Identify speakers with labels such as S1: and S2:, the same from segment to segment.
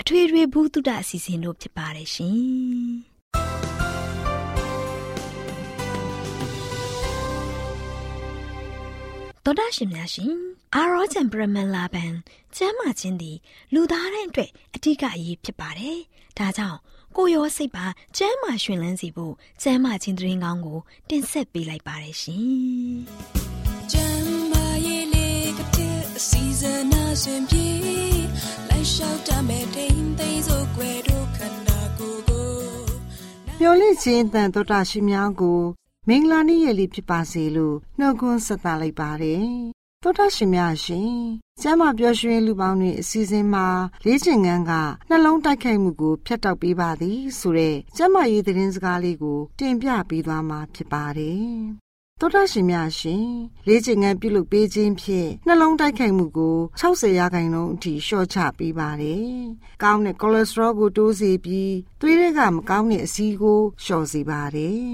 S1: အထွေထွေဘုဒ္ဓအစီအစဉ်တို့ဖြစ်ပါတယ်ရှင်တော်တာရှင်များရှင်အာရောချံပရမန်လာဘန်ကျမ်းမာခြင်းသည်လူသားတိုင်းအတွက်အထူးအရေးဖြစ်ပါတယ်။ဒါကြောင့်ကိုရောစိတ်ပါကျမ်းမာရှင်လန်းစီဖို့ကျမ်းမာခြင်းတရင်ကောင်းကို တင်ဆက်ပေးလိုက်ပါတယ်ရှင်။ကျမ်းမာရေးလေးကတဲ့အစီအစဉ်အစဉ်ပြေ လိုက်လျှောက်တမဲ့တိမ်သိမ်းစို့ွယ်တို့ခန္ဓာကိုယ်ကို
S2: မျော်လင့်ခြင်းတန်တော်တာရှင်များကိုမင်္ဂလာနေ့ရက်လေးဖြစ်ပါစေလို့နှုတ်ခွန်းဆက်သလိုက်ပါတယ်။သောတာရှင်များရှင်ကျမ်းမာပျော်ရွှင်လူပေါင်းတွေအစီအစဉ်မှာလေ့ကျင့်ခန်းကနှလုံးတိုက်ခိုက်မှုကိုဖျက်တောက်ပေးပါသည်ဆိုတဲ့ကျမ်းမာရေးသတင်းစကားလေးကိုတင်ပြပေးသွားမှာဖြစ်ပါတယ်။ သောတာရှင်များရှင်လေ့ကျင့်ခန်းပြုလုပ်ပေးခြင်းဖြင့်နှလုံးတိုက်ခိုက်မှုကို60ရာခိုင်နှုန်းအထိလျှော့ချပေးပါတယ်။ကောင်းတဲ့ကိုလက်စထရောကိုတိုးစေပြီးသွေးတွေကမကောင်းတဲ့အဆီးကိုလျှော့စေပါတယ်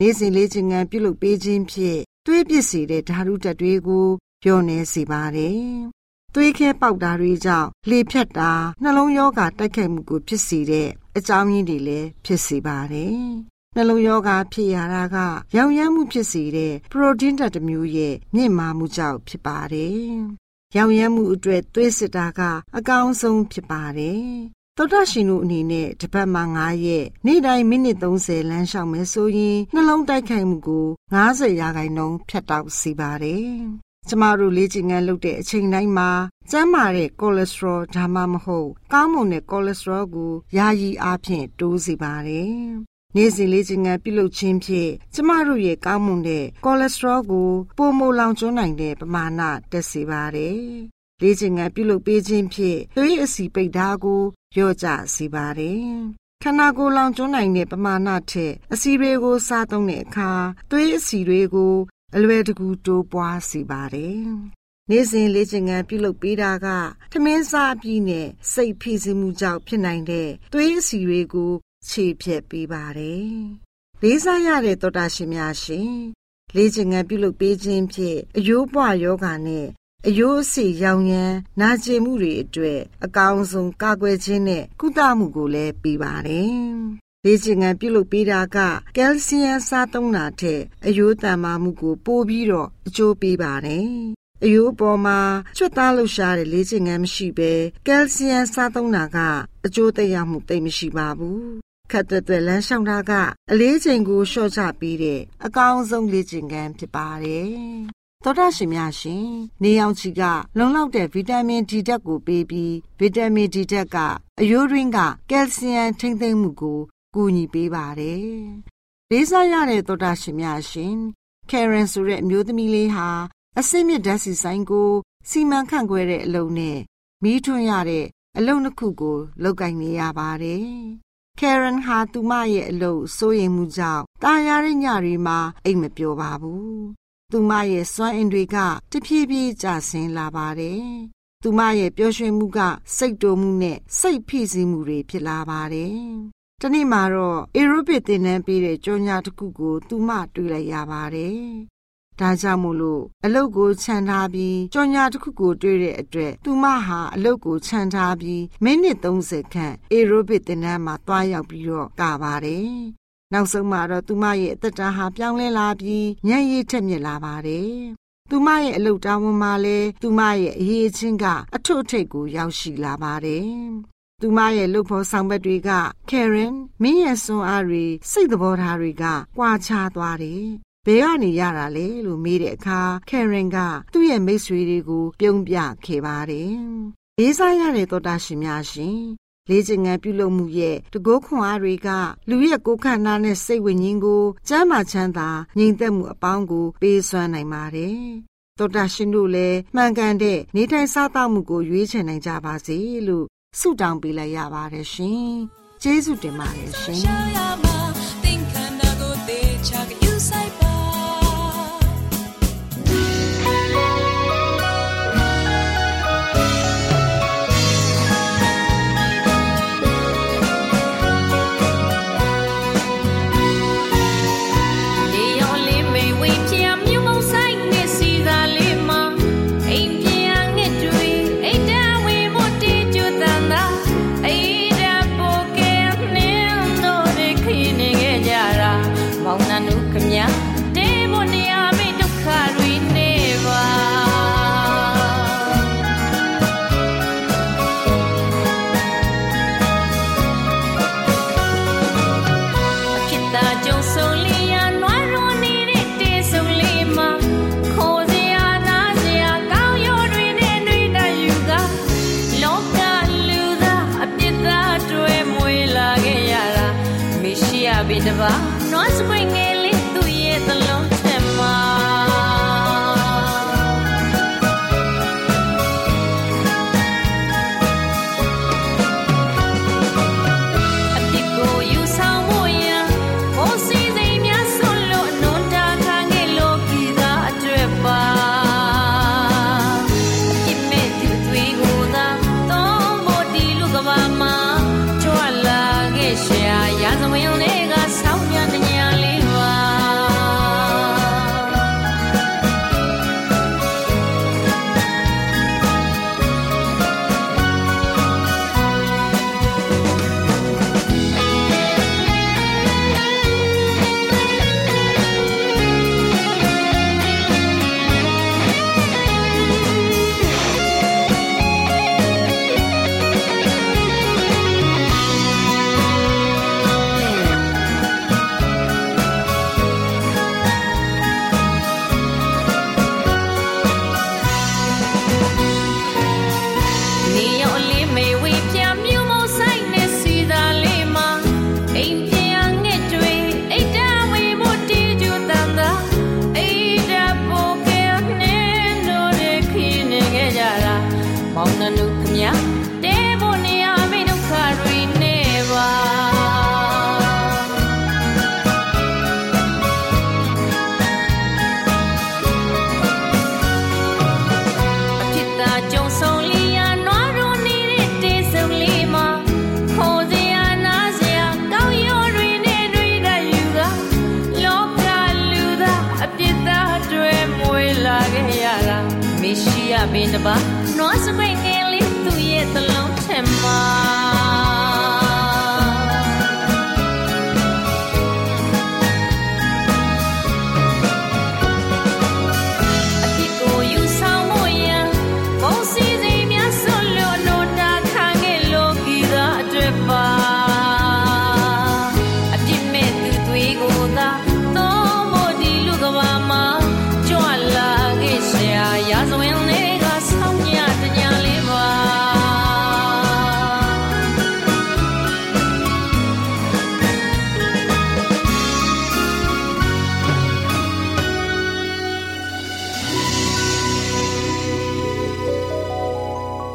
S2: နေ့စဉ်လေးခြင်းငန်းပြုလုပ်ပေးခြင်းဖြင့်သွေးပစ်စေတဲ့ဓာတုတက်တွေကိုလျော့နေစေပါတယ်။သွေးခဲပေါက်တာတွေကြောင့်လေဖြတ်တာနှလုံးရောဂါတိုက်ခိုက်မှုကိုဖြစ်စေတဲ့အကြောင်းရင်းတွေလည်းဖြစ်စေပါတယ်။ နှလုံးရောဂါဖြစ်ရတာက ရောင်ရမ်းမှုဖြစ်စေတဲ့ပရိုတင်းဓာတ်တစ်မျိုးရဲ့မြင့်မားမှုကြောင့်ဖြစ်ပါတယ်။ရောင်ရမ်းမှုအတွက်သွေးစစ်တာကအကောင်းဆုံးဖြစ်ပါတယ်သောတာရှင်တို့အနေနဲ့တစ်ပတ်မှ9ရက်နေ့တိုင်းမိနစ်30လမ်းလျှောက်မယ်ဆိုရင်နှလုံးတိုက်ခိုက်မှုကို90ရာခိုင်နှုန်းဖြတ်တောက်စေပါတယ်။ကျမတို့လေ့ကျင့်ခန်းလုပ်တဲ့အချိန်တိုင်းမှာကျန်းမာတဲ့ကိုလက်စထရောဒါမှမဟုတ်ကောင်းမွန်တဲ့ကိုလက်စထရောကိုယာယီအားဖြင့်တိုးစေပါတယ်။ နေ့စဉ်လေ့ကျင့်ခန်းပြုလုပ်ခြင်းဖြင့်ကျမတို့ရဲ့ကောင်းမွန်တဲ့ကိုလက်စထရောကိုပိုမိုလောင်ကျွမ်းနိုင်တဲ့ပမာဏတက်စေပါတယ်။လေ့ကျင့်ခန်းပြုလုပ်ပေးခြင်းဖြင့်သွေးအဆီပိတ်ဓာတ်ကိုလျော့ကျစေပါတယ်။ခန္ဓာကိုယ်လောင်ကျွမ်းနိုင်တဲ့ပမာဏထက်အစီတွေကိုစားသုံးတဲ့အခါသွေးအစီတွေကိုအလွယ်တကူတိုးပွားစေပါတယ်။နေ့စဉ်လေ့ကျင့်ခန်းပြုလုပ်ပေးတာကထမင်းစားပြီးနဲ့စိတ်ဖိစီးမှုကြောင့်ဖြစ်နိုင်တဲ့သွေးအစီတွေကို ခြေဖြတ်ပေးပါတယ်။လေးစားရတဲ့သောတာရှင်များရှင်လေ့ကျင့်ခန်းပြုလုပ်ပေးခြင်းဖြင့်အယိုးပွားယောဂာနဲ့အယိုးအစီရောင်ရမ်းနာကျင်မှုတွေအတွက်အကောင်းဆုံးကာကွယ်ခြင်းနဲ့ကုသမှုကိုလည်းပေးပါတယ်။လေ့ကျင့်ခန်းပြုလုပ်ပေးတာကကယ်လ်ဆီယမ်စားသုံးတာထက်အယိုးတန်မာမှုကိုပိုပြီးတော့အကျိုးပေးပါတယ်။အယိုးပေါ်မှာချွတ်သားလှူရှားတဲ့လေ့ကျင့်ခန်းမရှိဘဲကယ်လ်ဆီယမ်စားသုံးတာကအကျိုးသက်ရောက်မှုသိမရှိပါဘူး။ ခတ်သွက်သွက်လမ်းလျှောက်တာကအလေးချိန်ကိုလျှော့ချပေးတဲ့အကောင်းဆုံးလေ့ကျင့်ခန်းဖြစ်ပါတယ်သောတာရှင်များရှင်နေအောင်ချီကလုံလောက်တဲ့ဗီတာမင် D ဓာတ်ကိုပေးပြီးဗီတာမင် D ဓာတ်ကအယိုးရင်းကကယ်လ်ဆီယမ်ထိမ့်သိမ့်မှုကိုကူညီပေးပါတယ်။လေးစားရတဲ့သောတာရှင်များရှင်ကယ်ရန်ဆိုတဲ့အမျိုးသမီးလေးဟာအစိမ့်မြဓာတ်စီဆိုင်ကိုစီမံခန့်ခွဲတဲ့အလုပ်နဲ့မီးထွန်းရတဲ့အလုပ်တစ်ခုကိုလုပ်ကိုင်နေရပါတယ်။ Karen ဟာသူမရဲ့အလုပ်စိုးရိမ်မှုကြောင့်တာယာတဲ့ညတွေမှာအိတ်မပျော်ပါဘူး။သူမရဲ့စွမ်းအင်တွေကတဖြည်းဖြည်းကျဆင်းလာပါတယ်။သူမရဲ့ပျော်ရွှင်မှုက စိတ်တိုမှုနဲ့စိတ်ဖိစီးမှုတွေဖြစ်လာပါတယ်။တနေ့မှာတော့ aerobic သင်တန်းပေးတဲ့ကြောညာတစ်ခုကို သူမတွေ့လိုက်ရပါတယ် ဒါကြောင့်မို့လို့အလုတ်ကိုခြံထားပြီးကြော်ညာတစ်ခုကိုတွေ့တဲ့အတွက်သူမဟာအလုတ်ကိုခြံထားပြီးမိနစ်30ခန့်အေရိုဘစ်တင်နန်းမှာတွားရောက်ပြီးတော့ကပါတယ်။နောက်ဆုံးမှာတော့သူမရဲ့အသက်တာဟာပြောင်းလဲလာပြီးညံ့ရည်ထက်မြက်လာပါတယ်။သူမရဲ့အလုတ်တာဝန်မှာလည်းသူမရဲ့အရေးချင်းကအထွတ်အထိပ်ကိုရောက်ရှိလာပါတယ်။သူမရဲ့လှုပ်ဖော်ဆောင်ဘက်တွေက Karen မင်းရဲ့စွမ်းအားတွေစိတ်သဘောထားတွေကကွာခြားသွားတယ် ဘယ်ကနေရတာလဲလို့မေးတဲ့အခါကယ်ရင်ကသူ့ရဲ့မိတ်ဆွေတွေကိုပြုံးပြခဲ့ပါတယ်။လေးစားရတဲ့သောတာရှင်များရှင်လေးချင်ငံပြုလုပ်မှုရဲ့တကောခွန်အားတွေကလူရဲ့ကိုယ်ခန္ဓာနဲ့စိတ်ဝိညာဉ်ကိုကျမ်းမာချမ်းသာငြိမ်သက်မှုအပေါင်းကိုပေးစွမ်းနိုင်ပါတယ်။သောတာရှင်တို့လည်းမှန်ကန်တဲ့နေထိုင်စားသောက်မှုကိုရွေးချယ်နိုင်ကြပါစေလို့ဆုတောင်းပေးလိုက်ရပါတယ်ရှင်။ကျေးဇူးတင်ပါတယ်ရှင်။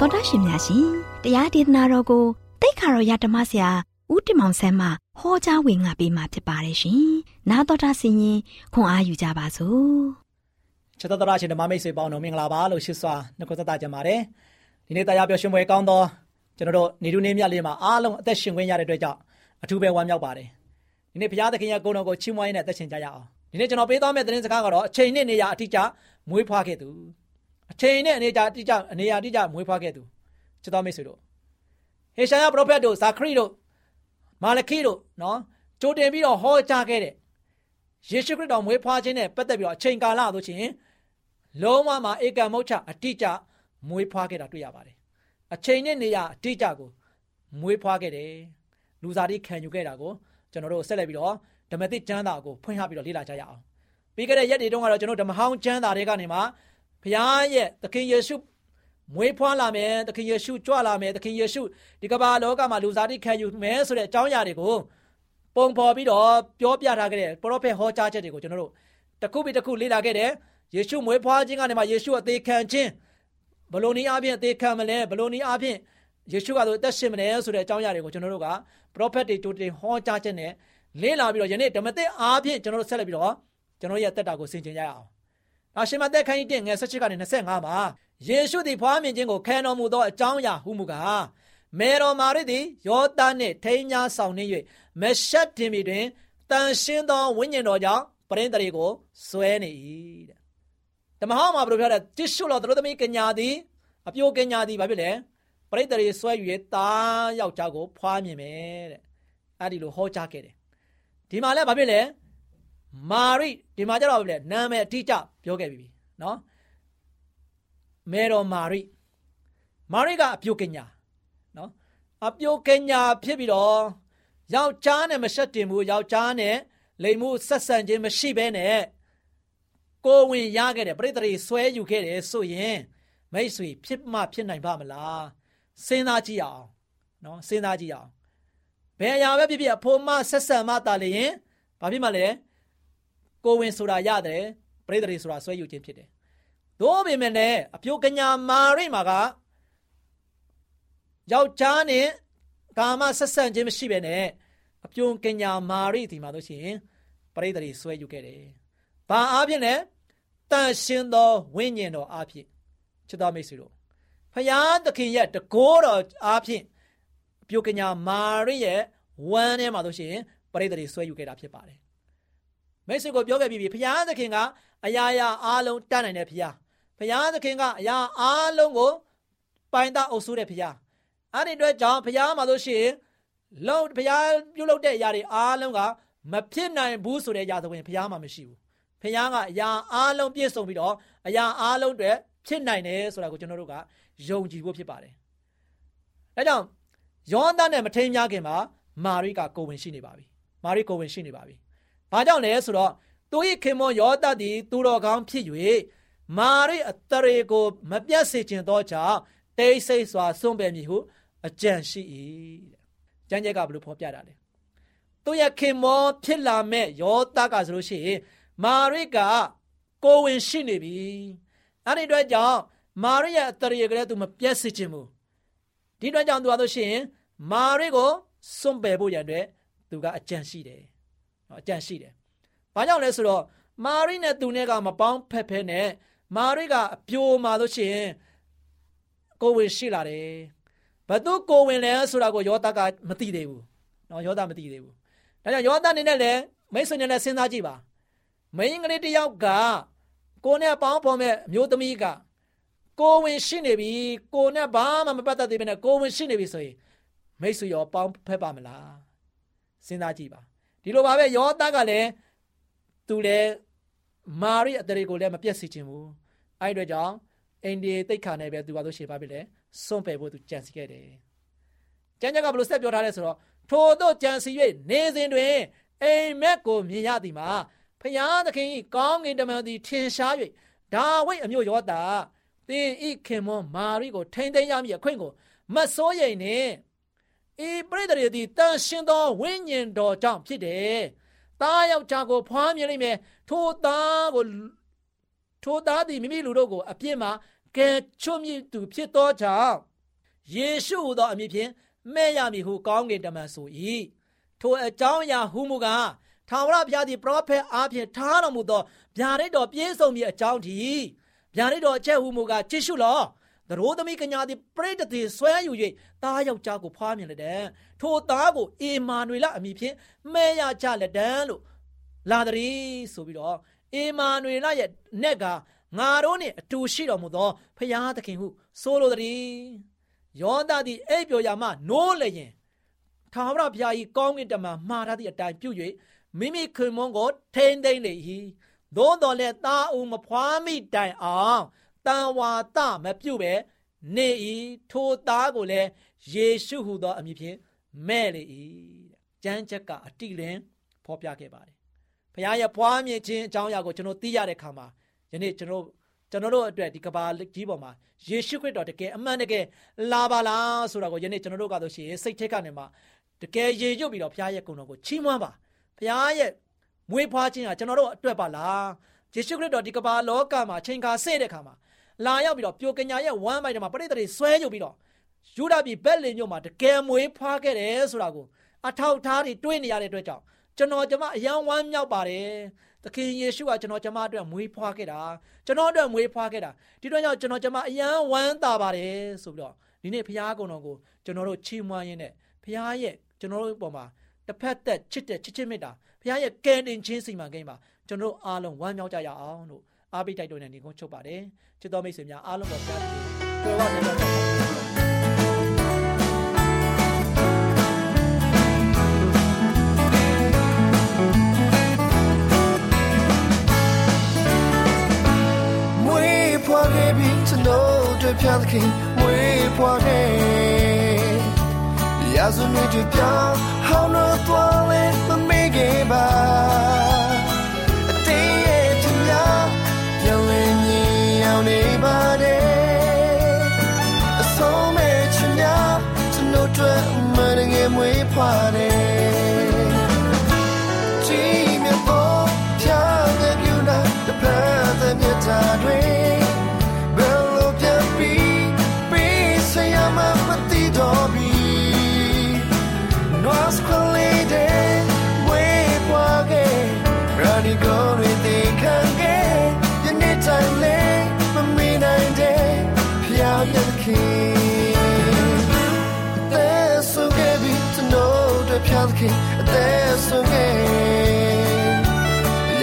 S1: တော်တာရှင်များရှင်တရားဒေသနာတော်ကိုတိတ်ခါတော်ရဓမ္မဆရာဦးတင်မောင်ဆန်းမှဟောကြားဝင်ငါပေးมาဖြစ်ပါတယ်ရှင်။နာတော်တာဆင်ရင်ခွန်အားယူကြပါစို့။
S3: ချစ်တော်တော်ရှင်ဓမ္မမိတ်ဆွေပေါင်းတို့မင်္ဂလာပါလို့ရှိစွာနှုတ်ဆက်ကြပါတယ်။ဒီနေ့တရားပြောရှင်ပွဲကောင်းသောကျွန်တော်တို့နေတူနေမြတ်လေးမှာအားလုံးအသက်ရှင်ခွင့်ရတဲ့အတွက်ကြောင့်အထူးပဲဝမ်းမြောက်ပါတယ်။ဒီနေ့ဘုရားသခင်ရဲ့ဂုဏ်တော်ကိုချီးမွမ်းရတဲ့အသက်ရှင်ကြရအောင်။ဒီနေ့ကျွန်တော်ပေးသွားမယ့်သတင်းစကားကတော့အချိန်နဲ့နေရာအတိအကျမွေးဖွားခဲ့သူ အချိန်နဲ့အနေအတိအကျအနေရာအတိအကျမွေးဖွားခဲ့သူချစ်တော်မိတ်ဆွေတို့ဟေရှာယပရောဖက်တို့ဇာခရီတို့မာလခိတို့နော်ကြိုတင်ပြီးတော့ဟောကြားခဲ့တဲ့ယေရှုခရစ်တော်မွေးဖွားခြင်းနဲ့ပတ်သက်ပြီးတော့အချိန်ကာလဆိုချင်းလုံးဝမှာဧကံမုတ်ချအတိအကျမွေးဖွားခဲ့တာတွေ့ရပါတယ်အချိန်နဲ့နေရာအတိအကျကိုမွေးဖွားခဲ့တယ်လူစားတိခံယူခဲ့တာကိုကျွန်တော်တို့ဆက်လက်ပြီးတော့ဓမ္မသစ်ကျမ်းစာကိုဖွင့်ဟပြီးတော့လေ့လာကြရအောင်ပြီးခဲ့တဲ့ရက်တွေတုန်းကတော့ကျွန်တော်ဓမ္မဟောင်းကျမ်းစာတွေကနေမှ ဘုရားရဲ့သခင်ယေရှုမွေးဖွားလာမယ်သခင်ယေရှုကြွလာမယ်သခင်ယေရှုဒီကမ္ဘာလောကမှာလူစားတိခံယူမယ်ဆိုတဲ့အကြောင်းအရာတွေကိုပုံဖော်ပြီးတော့ပြောပြထားခဲ့တဲ့ပရောဖက်ဟောကြားချက်တွေကိုကျွန်တော်တို့တစ်ခုပြီးတစ်ခုလေ့လာခဲ့တယ်ယေရှုမွေးဖွားခြင်းကနေမှယေရှုအသေးခံခြင်းဘလို့နည်းအားဖြင့်အသေးခံမလဲဘလို့နည်းအားဖြင့်ယေရှုကတော့အသက်ရှင်မလဲဆိုတဲ့အကြောင်းအရာတွေကိုကျွန်တော်တို့ကပရောဖက်တွေတူတင်ဟောကြားခြင်းနဲ့လေ့လာပြီးတော့ယနေ့ဓမ္မသစ်အားဖြင့်ကျွန်တော်တို့ဆက်လက်ပြီးတော့ကျွန်တော်ရဲ့တက်တာကိုဆင်ခြင်ကြရအောင်။ နောက်ရှင်မသက်ခိုင်းတဲ့ငယ်16ကနေ25မှာယေရှုသည်ဖွားမြင်ခြင်းကိုခံတော်မူသောအကြောင်းအရာဟုမူကားမေတော်မာရိသည်ယောသနှင့်ထိန်းညာဆောင်နေ၍မရှက်တင်ပြီတွင်တန်ရှင်းသောဝိညာဉ်တော်ကြောင့်ပရိသတ်တွေကိုဆွဲနေ၏တဲ့။ဓမ္မဟောင်းမှာဘယ်လိုပြောလဲတိရှုလောသူတို့သမီးကညာသည်အပြိုကညာသည်ဘာဖြစ်လဲပရိသတ်တွေဆွဲယူ၍တာယောက်ျားကိုဖွားမြင်မယ်တဲ့။အဲ့ဒီလိုဟောကြားခဲ့တယ်။ဒီမှာလည်းဘာဖြစ်လဲ မာရိဒီမှာကျတော့ဘာဖြစ်လဲနာမည်အတိအကျပြောခဲ့ပြီနော်။မေတော်မာရိမာရိကအပြုတ်ကညာနော်အပြုတ်ကညာဖြစ်ပြီးတော့ယောက်ျားနဲ့မဆက်တင်ဘူးယောက်ျားနဲ့လိမ်မှုဆက်ဆံခြင်းမရှိဘဲနဲ့ကိုဝင်ရခဲ့တယ်ပြိတ္တိဆွဲယူခဲ့တယ်ဆိုရင်မိတ်ဆွေဖြစ်မှဖြစ်နိုင်ပါမလားစဉ်းစားကြည့်အောင်နော်စဉ်းစားကြည့်အောင်ဘယ်အရာပဲဖြစ်ဖြစ်အဖို့မဆက်ဆံမှတာလေရင်ဘာဖြစ်မှလဲ ကိုဝင်ဆိုတာရတယ်ပြိတ္တိဆိုတာဆွဲယူခြင်းဖြစ်တယ်သို့ပေမဲ့လည်းအပြိုကညာမာရိမာကယောက်ျားနဲ့ကာမဆက်ဆံခြင်းမရှိဘဲနဲ့အပြိုကညာမာရိဒီမှာလို့ရှိရင်ပရိသေတွေဆွဲယူခဲ့တယ်။ဘာအားဖြင့်လဲတန်ရှင်သောဝိညာဉ်တော်အားဖြင့်ချစ်တော်မိတ်ဆွေတို့ဖယားသခင်ရဲ့တကိုးတော်အားဖြင့်အပြိုကညာမာရိရဲ့ဝမ်းထဲမှာလို့ရှိရင်ပရိသေတွေဆွဲယူခဲ့တာဖြစ်ပါတယ်။ မိတ်ဆွေကိုပြောခဲ့ပြီးပြီဖယားသခင်ကအရာရာအားလုံးတတ်နိုင်တဲ့ဖယားဘုရားသခင်ကအရာအားလုံးကိုပိုင်တအုပ်စိုးတဲ့ဘုရားအဲ့ဒီအတွက်ကြောင့်ဘုရားမှာလို့ရှိရင်လုံးဘုရားပြုလုပ်တဲ့အရာတွေအားလုံးကမဖြစ်နိုင်ဘူးဆိုတဲ့အရာဆိုရင်ဘုရားမှာမရှိဘူးဘုရားကအရာအားလုံးပြည့်စုံပြီးတော့အရာအားလုံးတွေဖြစ်နိုင်တယ်ဆိုတာကိုကျွန်တော်တို့ကယုံကြည်ဖို့ဖြစ်ပါတယ်ဒါကြောင့်ယောသန်နဲ့မထိန်များခင်မှာမာရိကကိုဝင်ရှိနေပါပြီမာရိကိုဝင်ရှိနေပါပြီ ဘာကြောင့်လဲဆိုတော့သူ၏ခင်မွန်ယောသသည်သူတော်ကောင်းဖြစ်၍မာရိအတရေကို မပြတ်စေခြင်းသောကြောင့်တိတ်ဆိတ်စွာစွန့်ပယ်မည်ဟုအကြံရှိ၏တဲ့ကျမ်းကျက်ကဘယ်လိုဖော်ပြတာလဲသူရဲ့ခင်မောဖြစ်လာမဲ့ယောသကဆိုလို့ရှိရင်မာရိကကိုဝင်ရှိနေပြီအဲ့ဒီအတွက်ကြောင့်မာရိရဲ့အတရေကလေးသူမပြတ်စေခြင်းဘူးဒီအတွက်ကြောင့်သူကဆိုရှင်မာရိကိုစွန့်ပယ်ဖို့ရန်အတွက်သူကအကြံရှိတယ် နော်အကြံရှိတယ်ဘာကြောင့်လဲဆိုတော့မာရိနဲ့သူနဲ့ကမပေါင်းဖက်ဖက်နဲ့မာရိကအပြိုမာလို့ရှိရင်ကိုဝင်ရှိလာတယ်ဘသူကိုဝင်လဲဆိုတာကိုယောသကမသိသေးဘူးနော်ယောသမသိသေးဘူးဒါကြောင့်ယောသအနေနဲ့လည်းမိတ်ဆွေနဲ့လည်းစဉ်းစားကြည့်ပါမိန်းကလေးတယောက်ကကိုနဲ့ပေါင်းဖော်မဲ့မျိုးသမီးကကိုဝင်ရှိနေပြီကိုနဲ့ဘာမှမပတ်သက်သေးဘဲနဲ့ကိုဝင်ရှိနေပြီဆိုရင်မိတ်ဆွေရောပေါင်းဖက်ပါမလားစဉ်းစားကြည့်ပါ ဒီလိုပါပဲယောသကလည်းသူလည်းမာရိအတရေကိုလည်းမပြတ်စေချင်ဘူးအဲ့ဒီတော့ကြောင့်အိန္ဒိယတိတ်ခါနဲ့ပဲသူပါလို့ရှိပါပြီလေစွန့်ပယ်ဖို့သူကြံစီခဲ့တယ်ကျမ်းကျက်ကဘယ်လိုဆက်ပြောထားလဲဆိုတော့ထို့သောကြံစီ၍နေစဉ်တွင်အိမ်မက်ကိုမြင်ရသည်မှာဖျားသခင်၏ကောင်းကင်တမန်သည်ထင်ရှား၍ဒါဝိတ်အမျိုးယောတာသင်ဤခင်မွန်မာရိကိုထိမ့်သိမ်းရမည်အခွင့်ကိုမစိုးရိမ်နှင့် ဤပရိသေသည်တန်ရှင်သောဝိညာဉ်တော်ကြောင့်ဖြစ်တယ်။သားယောက်ျားကိုဖွားမြင်လိမ့်မယ်။ထိုသားကိုထိုသားသည်မိမိလူတို့ကိုအပြစ်မှာကဲချွတ်မြစ်သူဖြစ်သောကြောင့်ယေရှုဟူသောအမည်ဖြင့်မဲ့ရမည်ဟုကောင်းကင်တမန်ဆို၏ထိုအကြောင်းအရာဟူမူကားထာဝရဘုရားသည်ပရောဖက်အားဖြင့်ထားတော်မူသောဗျာဒိတ်တော်ပြည့်စုံမည်အကြောင်းဒီဗျာဒိတ်တော်အချက်ဟူမူကားကြည့်ရှုလော သရိုးသမီးကညာသည်ပရိတတိဆွဲယူ၍သားယောက်ျားကိုဖွားမြင်လက်တဲ့ထိုသားကိုအေမာနွေလအမည်ဖြင့်မဲရကြလက်တန်းလို့လာတည်းဆိုပြီးတော့အေမာနွေလရဲ့နက်ကငါတို့နဲ့အတူရှိတော်မူသောဖရာသခင်ဟုဆိုလိုတည်းယောသသည်အိပ်ပျော်ရာမှနိုးလျင်ထာဝရဘုရား၏ကောင်းကင်တမန်မှားထားသည့်အတိုင်းပြု၍မိမိခင်မွန်းကိုထိမ့်သိမ့်လေ၏သို့တော်လည်းသားဦးမဖွားမိတိုင်အောင် တန်ဝါသမပြုတ်ပဲနေ၏ထိုသားကိုလည်းယေရှုဟူသောအမည်ဖြင့်မဲ့လေ၏ကျမ်းချက်ကအတိလင်းဖော်ပြခဲ့ပါတယ်ဘုရားရဲ့ဖွားမြင်ခြင်းအကြောင်းအရာကိုကျွန်တော်သိရတဲ့အခါမှာယနေ့ကျွန်တော်ကျွန်တော်တို့အတွက်ဒီကဘာကြီးပေါ်မှာယေရှုခရစ်တော်တကယ်အမှန်တကယ်လာပါလားဆိုတာကိုယနေ့ကျွန်တော်တို့ကတော့ရှိရင်စိတ်ထက်ကနေမှာတကယ်ရေရွတ်ပြီးတော့ဘုရားရဲ့ကုံတော်ကိုချီးမွမ်းပါဘုရားရဲ့မွေးဖွားခြင်းဟာကျွန်တော်တို့အတွက်ပါလားယေရှုခရစ်တော်ဒီကဘာလောကမှာချိန်ခါစေ့တဲ့အခါမှာ လာရောက်ပြီးတော့ပြိုကညာရဲ့ဝမ်းပိုက်ထဲမှာပရိသတ်တွေဆွဲညုပ်ပြီးတော့ယူဒာပြည်ဘက်လင်မြို့မှာတကယ်မွေးဖွားခဲ့တယ်ဆိုတာကိုအထောက်ထားတွေတွေးနေရတဲ့အတွက်ကြောင့်ကျွန်တော်ကျမအယံဝမ်းမြောက်ပါတယ်သခင်ယေရှုကကျွန်တော်ကျမအတွက်မွေးဖွားခဲ့တာကျွန်တော်အတွက်မွေးဖွားခဲ့တာဒီတော့ကြောင့်ကျွန်တော်ကျမအယံဝမ်းသာပါတယ်ဆိုပြီးတော့ဒီနေ့ဘုရားကုံတော်ကိုကျွန်တော်တို့ချီးမွမ်းရင်းနဲ့ဘုရားရဲ့ကျွန်တော်တို့ပေါ်မှာတစ်ဖက်သက်ချစ်တဲ့ချစ်ချစ်မေတ္တာဘုရားရဲ့ကယ်တင်ခြင်းစီမံကိန်းမှာကျွန်တော်တို့အားလုံးဝမ်းမြောက်ကြရအောင်လို့ အားပေးတိုက်တွန်းနေနေကိုချုပ်ပါတယ်ချစ်တော်မိတ်ဆွေများအားလုံးပေါ်ဘုရားရှင်တွေ့ပါစေပါ
S4: မွေးဖွားခဲ့ပြီကျွန်တော်တို့ဖျားသခင်မွေးဖွားခဲ့ရာဇဝနေတွေပြောင်းဟောင်းတော့သွားလဲမမေ့ခဲ့ပါ ယ်မွေး know the pia the king There's so heavy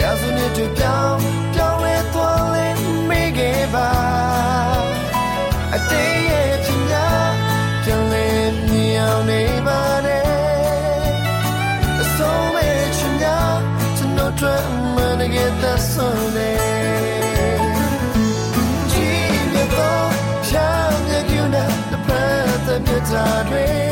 S4: ရာဇဝင်တွေပြောင်းပြောင်းလဲသွားလဲမေးခဲ့ပါအတေးရဲ့ချင်များပြန်လဲမြင်အောင်နေပါနဲ့အဆုံးမဲ့ချင်များကျွန်တော်တို့မနခဲ့တဲ့ဆုံးနေကြည့်ရတော့ဖြာမြက်ယူနာတဲ့ဖက်တဲ့မြတ်တာတွေ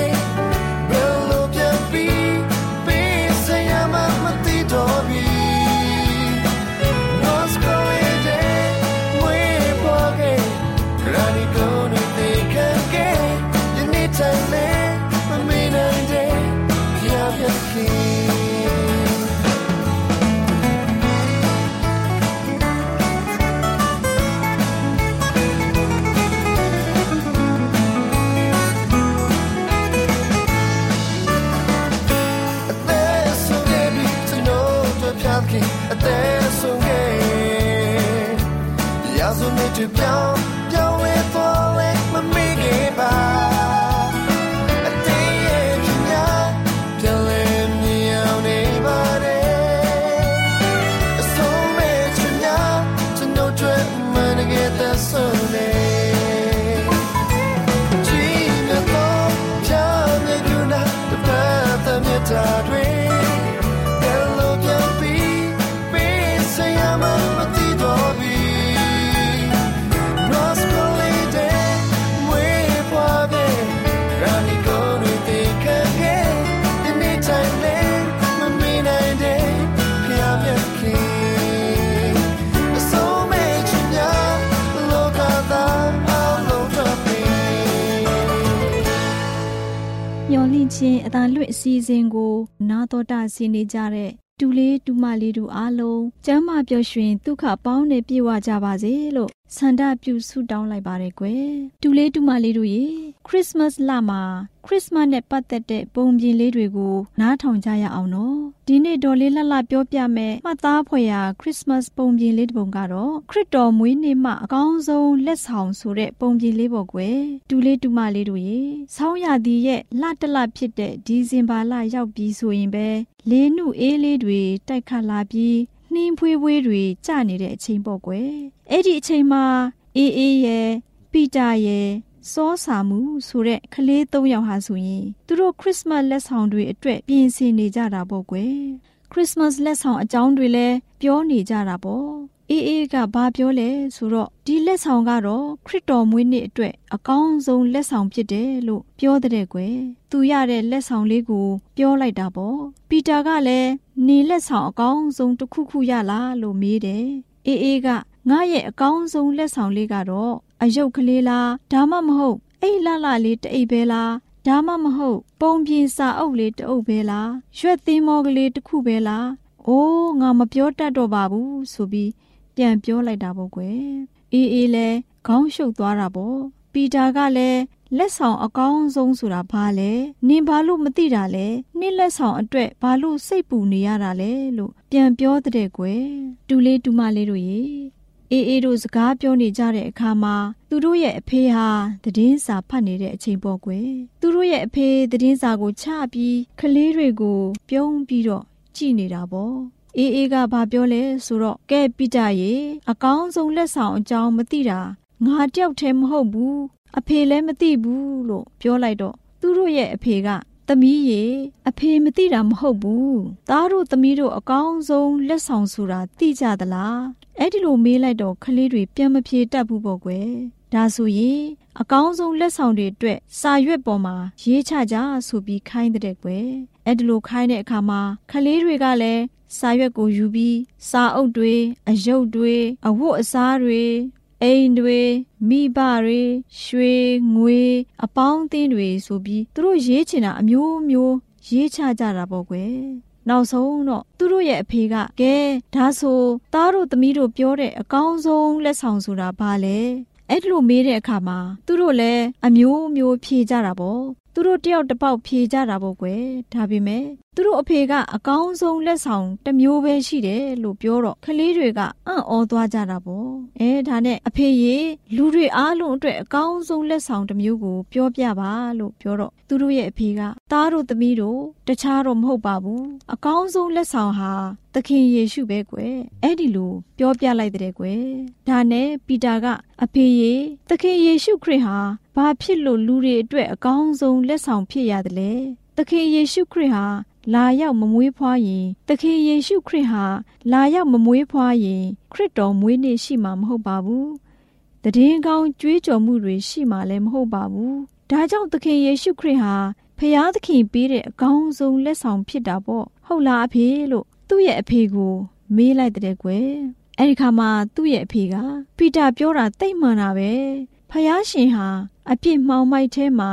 S4: ရာဇဝင်တွေပြောင်းပြောင်းလဲသွားလဲမ
S1: မျော်လင့်ခြင်းအသာလွတ်အစီအစဉ်ကို နာတော်တာဆင်းနေကြတဲ့တူလေးတူမလေးတို့အားလုံးကျမ်းမာပျော်ရွှင်ဒုက္ခပေါင်းနဲ့ပြေဝကြပါစေလို့
S5: ဆန္ဒပြုဆုတောင်းလိုက်ပါတယ်ကွယ်တူလေးတူမလေးတို့ရေခရစ်စမတ်လမှာခရစ်စမတ်နဲ့ပတ်သက်တဲ့ပုံပြင်လေးတွေကိုနားထောင်ကြရအောင်နော်ဒီနေ့ဒေါ်လေးလှလှပြောပြမယ်မှတ်သားဖွယ်ရာခရစ်စမတ်ပုံပြင်လေးတစ်ပုံကတော့ခရစ်တော်မွေးနေ့မှာအကောင်းဆုံးလက်ဆောင်ဆိုတဲ့ပုံပြင်လေးပေါ့ကွယ်တူလေးတူမလေးတို့ရေဆောင်းရာသီရဲ့လတလဖြစ်တဲ့ဒီဇင်ဘာလရောက်ပြီးဆိုရင်ပဲလေးနုအေးလေးတွေတိုက်ခတ်လာပြီး နှင်းဖွေးဖွေးတွေကျနေတဲ့အချိန်ပေါ့ကွယ်အဲ့ဒီအချိန်မှာအေးအေးရဲ့ပီတာရဲ့စောစာမှုဆိုတဲ့ကလေး၃ယောက်ဟာဆိုရင်သူတို့ခရစ်စမတ်လက်ဆောင်တွေအတွက်ပြင်ဆင်နေကြတာပေါ့ကွယ်ခရစ်စမတ်လက်ဆောင်အကြောင်းတွေလည်းပြောနေကြတာပေါ့ အေးအေးကဘာပြောလဲဆိုတော့ဒီလက်ဆောင်ကတော့ခရစ်တော်မွေးနေ့အတွက်အကောင်းဆုံးလက်ဆောင်ဖြစ်တယ်လို့ပြောတဲ့ကွယ်သူရတဲ့လက်ဆောင်လေးကို ပြောလိုက်တာပေါ့ပီတာကလည်းနေလက်ဆောင်အကောင်းဆုံးတစ်ခုခုရလားလို့မေးတယ်အေးအေးကငါရဲ့အကောင်းဆုံးလက်ဆောင်လေးကတော့အယုတ်ကလေးလားဒါမှမဟုတ်အိတ်လှလှလေးတအိတ်ပဲလားဒါမှမဟုတ် ပုံပြင်စာအုပ်လေးတအုပ်ပဲလားရွက်သင်းမောကလေးတစ်ခုပဲလားအိုးငါမပြောတတ်တော့ပါဘူးဆိုပြီး ပြန်ပြောလိုက်တာပေါ့ကွယ်အေးအေးလဲခေါင်းရှုပ်သွားတာပေါ့ပီတာကလည်းလက်ဆောင်အကောင်းဆုံးဆိုတာဘာလဲနင်ဘာလို့မသိတာလဲနှင်းလက်ဆောင်အတွက်ဘာလို့စိတ်ပူနေရတာလဲလို့ပြန်ပြောတဲ့ကွယ်တူလေးတူမလေးတို့ရေအေးအေးတို့စကားပြောနေကြတဲ့အခါမှာသူတို့ရဲ့အဖေဟာသတင်းစာဖတ်နေတဲ့အချိန်ပေါ့ကွယ်သူတို့ရဲ့အဖေသတင်းစာကိုချပြီးကလေးတွေကို ပြုံးပြီးတော့ကြည်နေတာပေါ့ အေးအေးကဘာပြောလဲဆိုတော့ကဲပိတရေအကောင်းဆုံးလက်ဆောင်အကြောင်းမသိတာငါတယောက်တည်းမဟုတ်ဘူးအဖေလည်းမသိဘူးလို့ပြောလိုက်တော့သူတို့ရဲ့အဖေကသမီးရေအဖေမသိတာမဟုတ်ဘူးသားတို့သမီးတို့အကောင်းဆုံးလက်ဆောင်ဆိုတာသိကြသလားအဲ့ဒီလိုမေးလိုက်တော့ကလေးတွေပြန်မဖြေတတ်ဘူးပေါ့ကွယ်ဒါဆိုရင်အကောင်းဆုံးလက်ဆောင်တွေအတွက်စာရွက်ပေါ်မှာရေးချကြဆိုပြီးခိုင်းတဲ့ကွယ်အဲ့ဒီလိုခိုင်းတဲ့အခါမှာကလေးတွေကလည်း စာရွက်ကိုယူပြီးစာအုပ်တွေအယုတ်တွေအဝတ်အစားတွေအိမ်တွေမိဘတွေရွှေငွေအပေါင်းအသင်းတွေဆိုပြီးသူတို့ရေးချင်တာအမျိုးမျိုးရေးချကြတာပေါ့ကွယ်နောက်ဆုံးတော့သူတို့ရဲ့အဖေကကဲဒါဆိုသားတို့သမီးတို့ပြောတဲ့အကောင်းဆုံးလက်ဆောင်ဆိုတာဘာလဲအဲ့လိုမေးတဲ့အခါမှာသူတို့လည်းအမျိုးမျိုးဖြေကြတာပေါ့သူတို့တယောက်တစ်ပေါက်ဖြေကြတာပေါ့ကွယ်ဒါပေမဲ့ သူတို့အဖေကအကောင်းဆုံးလက်ဆောင်တစ်မျိုးပဲရှိတယ်လို့ပြောတော့ကလေးတွေကအံ့ဩသွားကြတာပေါ့အဲဒါနဲ့အဖေရေလူတွေအားလုံးအတွက်အကောင်းဆုံးလက်ဆောင်တစ်မျိုးကိုပြောပြပါလို့ပြောတော့သူတို့ရဲ့အဖေကသားတို့သမီးတို့တခြားတော့မဟုတ်ပါဘူးအကောင်းဆုံးလက်ဆောင်ဟာသခင်ယေရှုပဲကွယ်အဲ့ဒီလိုပြောပြလိုက်တဲ့ကွယ်ဒါနဲ့ပီတာကအဖေရေသခင်ယေရှုခရစ်ဟာဘာဖြစ်လို့လူတွေအတွက်အကောင်းဆုံးလက်ဆောင်ဖြစ်ရတယ်လဲသခင်ယေရှုခရစ်ဟာ လာရောက်မမွေးဖွားရင်သခင်ယေရှုခရစ်ဟာလာရောက်မမွေးဖွားရင် ခရစ်တော်မွေးနေ့ရှိမှာမဟုတ်ပါဘူး။တည်င်းကောင်းကြွေးကြော်မှုတွေရှိမှာလည်းမဟုတ်ပါဘူး။ဒါကြောင့်သခင်ယေရှုခရစ်ဟာဖျားသခင်ပေးတဲ့အကောင်းဆုံးလက်ဆောင်ဖြစ်တာပေါ့။ဟုတ်လားအဖေလို့သူ့ရဲ့အဖေကို မေးလိုက်တဲ့ကွယ်။အဲဒီခါမှာသူ့ရဲ့အဖေကပီတာပြောတာတိတ်မှန်တာပဲ။ဖျားရှင်ဟာအပြစ်မှောင်မိုက်ထဲမှာ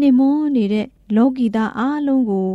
S5: နှိမွန်းနေတဲ့လောကီသားအလုံးကို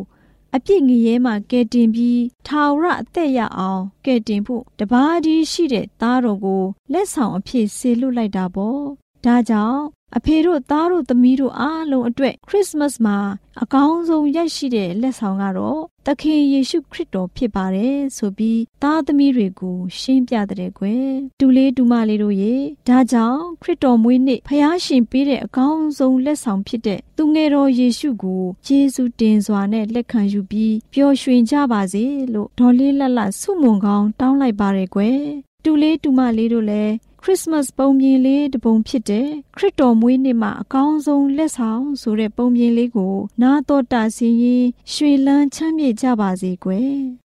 S5: အပြစ်ငရဲမှကဲတင်ပြီးထာဝရအသက်ရအောင်ကဲတင်ဖို့တပါးဒီရှိတဲ့သားတော်ကိုလက်ဆောင်အဖြစ်ဆေလွတ်လိုက်တာပေါ့ဒါကြောင့် အဖေတို့သားတို့သမီးတို့အားလုံးအတွက်ခရစ်စမတ်မှာအကောင်းဆုံးရရှိတဲ့လက်ဆောင်ကတော့သခင်ယေရှုခရစ်တော်ဖြစ်ပါတယ်ဆိုပြီးသားသမီးတွေကိုရှင်းပြတဲ့ကွယ်တူလေးတူမလေးတို့ရေဒါကြောင့်ခရစ်တော်မွေးနေ့ဖျားရှင်ပေးတဲ့အကောင်းဆုံးလက်ဆောင်ဖြစ်တဲ့သူငယ်တော်ယေရှုကိုယေရှုတင်စွာနဲ့လက်ခံယူပြီးပျော်ရွှင်ကြပါစေလို့ဒေါ်လေးလက်လက်ဆုမွန်ကောင်းတောင်းလိုက်ပါရယ်ကွယ်တူလေးတူမလေးတို့လည်းခ ရစ်စမတ်ပုံပြင်လေးတစ်ပုံဖြစ်တဲ့ခရစ်တော်မွေးနေ့မှာအကောင်းဆုံးလက်ဆောင်ဆိုတဲ့ပုံပြင်လေးကို နာတော်တာစီရင်ရွှေလန်းချမ်းမြေ့ကြပါစေကွယ်
S6: ချစ်ချင်းမေတ္တာကြောင့်လေးဟောကြားတယ်